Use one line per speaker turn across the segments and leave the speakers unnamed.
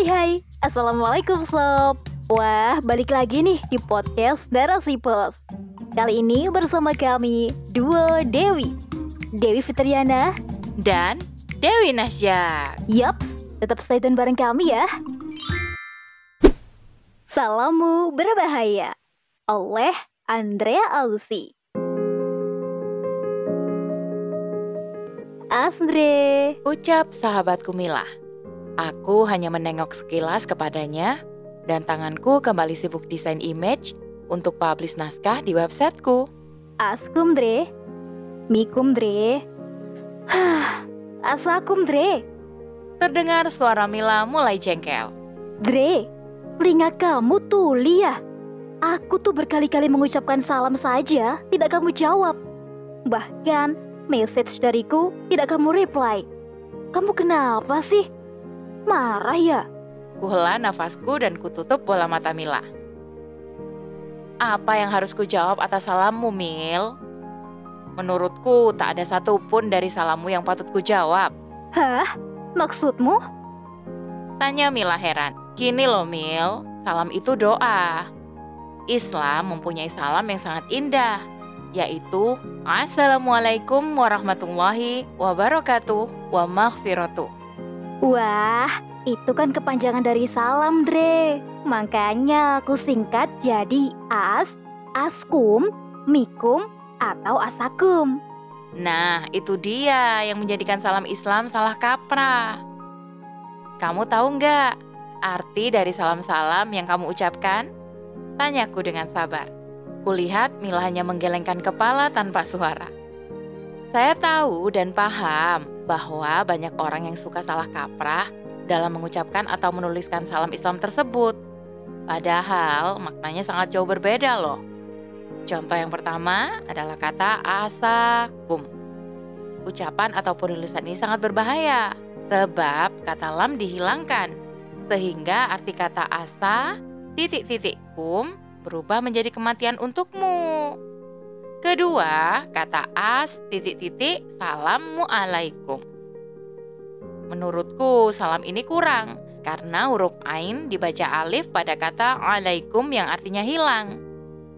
Hai hai, Assalamualaikum Sob. Wah, balik lagi nih di podcast Narasi Pos Kali ini bersama kami, Duo Dewi. Dewi Fitriana.
Dan Dewi Nasya.
Yups, tetap stay tune bareng kami ya. Salamu berbahaya. Oleh Andrea Ausi Asndre
Ucap sahabatku Mila. Aku hanya menengok sekilas kepadanya dan tanganku kembali sibuk desain image untuk publish naskah di websiteku.
Askum Dre Mikum Dre Hah, Asakum Dre
Terdengar suara Mila mulai jengkel.
Dre, telinga kamu tuli ya? Aku tuh berkali-kali mengucapkan salam saja, tidak kamu jawab. Bahkan, message dariku tidak kamu reply. Kamu kenapa sih? Marah ya?
Kuhela nafasku dan kututup bola mata Mila. Apa yang harus ku jawab atas salammu, Mil? Menurutku tak ada satupun dari salammu yang patut ku jawab.
Hah? Maksudmu?
Tanya Mila heran. Gini loh Mil, salam itu doa. Islam mempunyai salam yang sangat indah, yaitu Assalamualaikum warahmatullahi wabarakatuh wa maghfiratuh.
Wah, itu kan kepanjangan dari salam, Dre. Makanya aku singkat jadi as, askum, mikum, atau asakum.
Nah, itu dia yang menjadikan salam Islam salah kaprah. Kamu tahu nggak arti dari salam-salam yang kamu ucapkan? Tanyaku dengan sabar. Kulihat Mila hanya menggelengkan kepala tanpa suara. Saya tahu dan paham bahwa banyak orang yang suka salah kaprah dalam mengucapkan atau menuliskan salam Islam tersebut. Padahal maknanya sangat jauh berbeda loh. Contoh yang pertama adalah kata asakum. Ucapan atau penulisan ini sangat berbahaya sebab kata lam dihilangkan sehingga arti kata asa titik-titik kum berubah menjadi kematian untukmu. Kedua, kata as titik-titik salammu alaikum. Menurutku salam ini kurang karena huruf ain dibaca alif pada kata alaikum yang artinya hilang.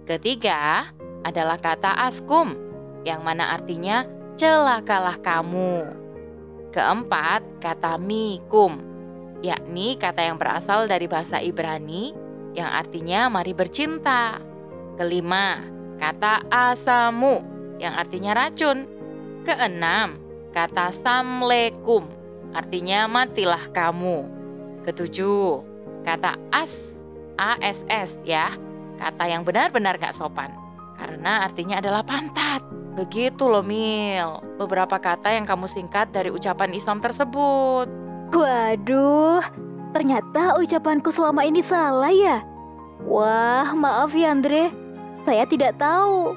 Ketiga adalah kata askum yang mana artinya celakalah kamu. Keempat, kata mikum, yakni kata yang berasal dari bahasa Ibrani yang artinya mari bercinta. Kelima, kata asamu yang artinya racun. Keenam, kata samlekum artinya matilah kamu. Ketujuh, kata as, ass ya, kata yang benar-benar gak sopan. Karena artinya adalah pantat. Begitu loh Mil, beberapa kata yang kamu singkat dari ucapan Islam tersebut.
Waduh, ternyata ucapanku selama ini salah ya? Wah, maaf ya Andre, saya tidak tahu.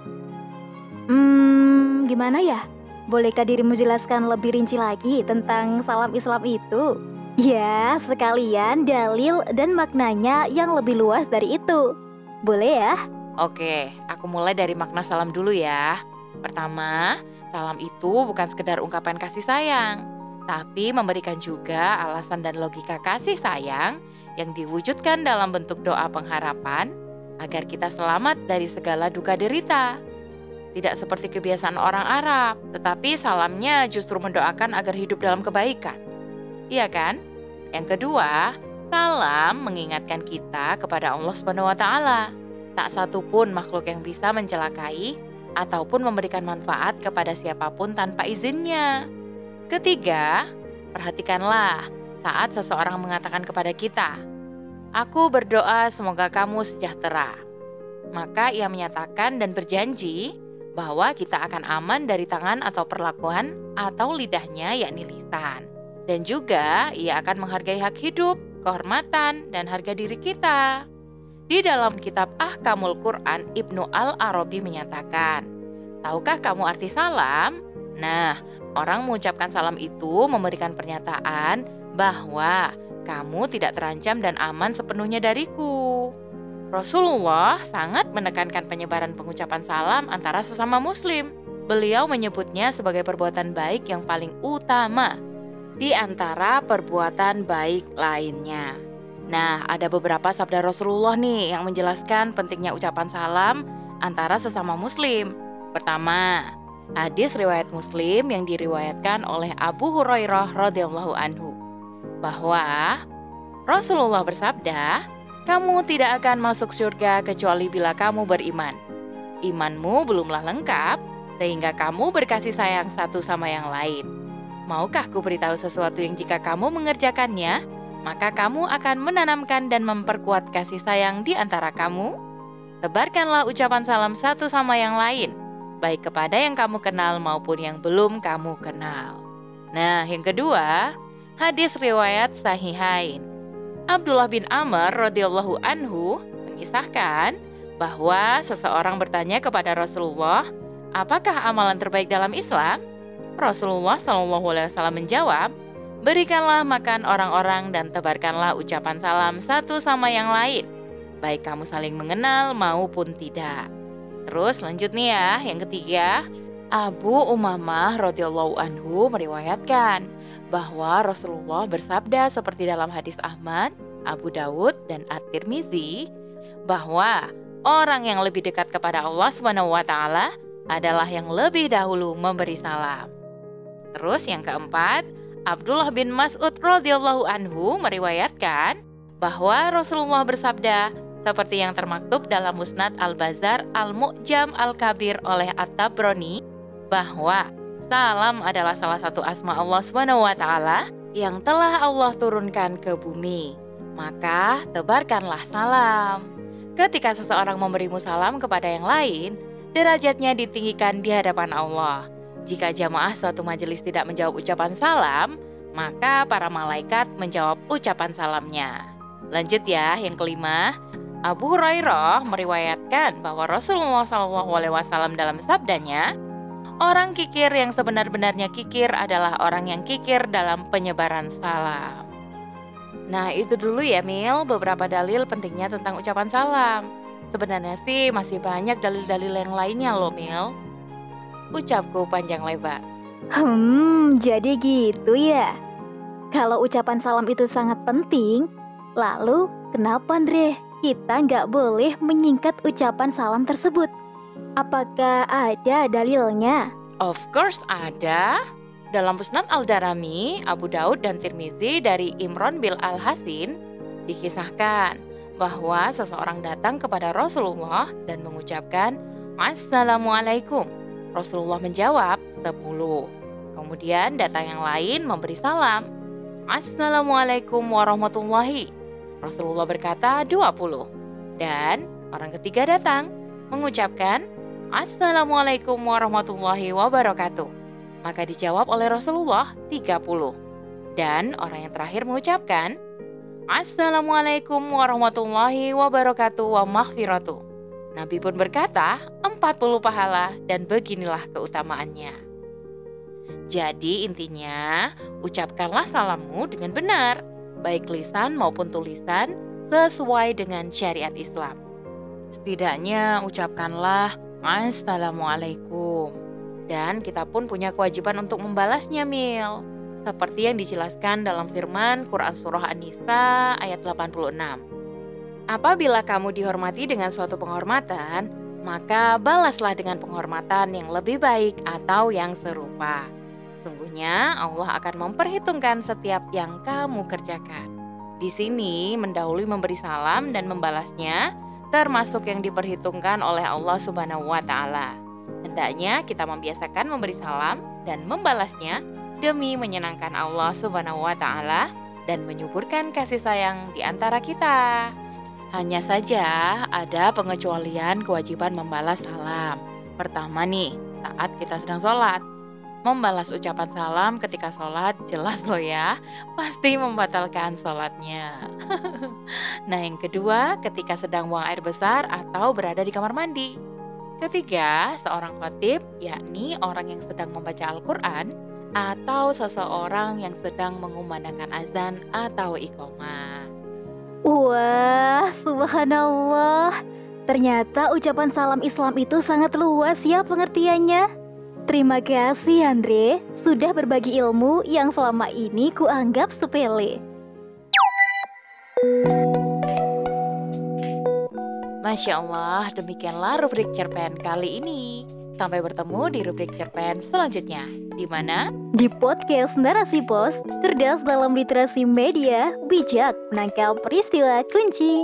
Hmm, gimana ya? Bolehkah dirimu jelaskan lebih rinci lagi tentang salam Islam itu? Ya, sekalian dalil dan maknanya yang lebih luas dari itu. Boleh ya?
Oke, aku mulai dari makna salam dulu ya. Pertama, salam itu bukan sekedar ungkapan kasih sayang, tapi memberikan juga alasan dan logika kasih sayang yang diwujudkan dalam bentuk doa pengharapan agar kita selamat dari segala duka derita. Tidak seperti kebiasaan orang Arab, tetapi salamnya justru mendoakan agar hidup dalam kebaikan. Iya kan? Yang kedua, salam mengingatkan kita kepada Allah Subhanahu wa taala. Tak satu pun makhluk yang bisa mencelakai ataupun memberikan manfaat kepada siapa pun tanpa izinnya. Ketiga, perhatikanlah saat seseorang mengatakan kepada kita, "Aku berdoa semoga kamu sejahtera." Maka ia menyatakan dan berjanji bahwa kita akan aman dari tangan atau perlakuan atau lidahnya yakni lisan. Dan juga ia akan menghargai hak hidup, kehormatan, dan harga diri kita. Di dalam kitab Ahkamul Quran, Ibnu Al-Arabi menyatakan, Tahukah kamu arti salam? Nah, orang mengucapkan salam itu memberikan pernyataan bahwa kamu tidak terancam dan aman sepenuhnya dariku. Rasulullah sangat menekankan penyebaran pengucapan salam antara sesama muslim. Beliau menyebutnya sebagai perbuatan baik yang paling utama di antara perbuatan baik lainnya. Nah, ada beberapa sabda Rasulullah nih yang menjelaskan pentingnya ucapan salam antara sesama muslim. Pertama, hadis riwayat Muslim yang diriwayatkan oleh Abu Hurairah radhiyallahu anhu bahwa Rasulullah bersabda, "Kamu tidak akan masuk surga kecuali bila kamu beriman. Imanmu belumlah lengkap sehingga kamu berkasih sayang satu sama yang lain. Maukah ku beritahu sesuatu yang jika kamu mengerjakannya, maka kamu akan menanamkan dan memperkuat kasih sayang di antara kamu. Tebarkanlah ucapan salam satu sama yang lain, baik kepada yang kamu kenal maupun yang belum kamu kenal. Nah, yang kedua, hadis riwayat Sahihain. Abdullah bin Amr radhiyallahu anhu mengisahkan bahwa seseorang bertanya kepada Rasulullah, "Apakah amalan terbaik dalam Islam?" Rasulullah SAW menjawab, Berikanlah makan orang-orang dan tebarkanlah ucapan salam satu sama yang lain, baik kamu saling mengenal maupun tidak. Terus lanjut nih ya, yang ketiga, Abu Umamah radhiyallahu anhu meriwayatkan bahwa Rasulullah bersabda seperti dalam hadis Ahmad, Abu Dawud dan At-Tirmizi bahwa orang yang lebih dekat kepada Allah Subhanahu wa taala adalah yang lebih dahulu memberi salam. Terus yang keempat, Abdullah bin Mas'ud radhiyallahu anhu meriwayatkan bahwa Rasulullah bersabda seperti yang termaktub dalam Musnad Al-Bazar Al-Mu'jam Al-Kabir oleh At-Tabrani bahwa salam adalah salah satu asma Allah taala yang telah Allah turunkan ke bumi. Maka tebarkanlah salam. Ketika seseorang memberimu salam kepada yang lain, derajatnya ditinggikan di hadapan Allah. Jika jamaah suatu majelis tidak menjawab ucapan salam, maka para malaikat menjawab ucapan salamnya. Lanjut ya, yang kelima, Abu Hurairah meriwayatkan bahwa Rasulullah SAW dalam sabdanya, orang kikir yang sebenar-benarnya kikir adalah orang yang kikir dalam penyebaran salam. Nah itu dulu ya Mil, beberapa dalil pentingnya tentang ucapan salam. Sebenarnya sih masih banyak dalil-dalil yang lainnya loh Mil ucapku panjang lebar.
Hmm, jadi gitu ya. Kalau ucapan salam itu sangat penting, lalu kenapa Andre kita nggak boleh menyingkat ucapan salam tersebut? Apakah ada dalilnya?
Of course ada. Dalam Musnad Al-Darami, Abu Daud dan Tirmizi dari Imron bil Al-Hasin dikisahkan bahwa seseorang datang kepada Rasulullah dan mengucapkan Assalamualaikum Rasulullah menjawab, 10. Kemudian datang yang lain memberi salam. Assalamualaikum warahmatullahi. Rasulullah berkata 20. Dan orang ketiga datang mengucapkan Assalamualaikum warahmatullahi wabarakatuh. Maka dijawab oleh Rasulullah 30. Dan orang yang terakhir mengucapkan Assalamualaikum warahmatullahi wabarakatuh wa. Nabi pun berkata, 40 pahala dan beginilah keutamaannya. Jadi intinya, ucapkanlah salammu dengan benar, baik lisan maupun tulisan, sesuai dengan syariat Islam. Setidaknya ucapkanlah Assalamualaikum. Dan kita pun punya kewajiban untuk membalasnya, Mil. Seperti yang dijelaskan dalam firman Quran Surah An-Nisa ayat 86. Apabila kamu dihormati dengan suatu penghormatan, maka balaslah dengan penghormatan yang lebih baik atau yang serupa. Sungguhnya Allah akan memperhitungkan setiap yang kamu kerjakan. Di sini mendahului memberi salam dan membalasnya termasuk yang diperhitungkan oleh Allah Subhanahu wa taala. Hendaknya kita membiasakan memberi salam dan membalasnya demi menyenangkan Allah Subhanahu wa taala dan menyuburkan kasih sayang di antara kita. Hanya saja ada pengecualian kewajiban membalas salam. Pertama nih, saat kita sedang sholat. Membalas ucapan salam ketika sholat jelas loh ya, pasti membatalkan sholatnya. nah yang kedua, ketika sedang buang air besar atau berada di kamar mandi. Ketiga, seorang khotib, yakni orang yang sedang membaca Al-Quran, atau seseorang yang sedang mengumandangkan azan atau iqomah.
Wah, subhanallah. Ternyata ucapan salam Islam itu sangat luas ya pengertiannya. Terima kasih Andre, sudah berbagi ilmu yang selama ini kuanggap sepele.
Masya Allah, demikianlah rubrik cerpen kali ini. Sampai bertemu di rubrik cerpen selanjutnya. Di mana?
Di podcast Narasi Pos, cerdas dalam literasi media, bijak menangkap peristiwa kunci.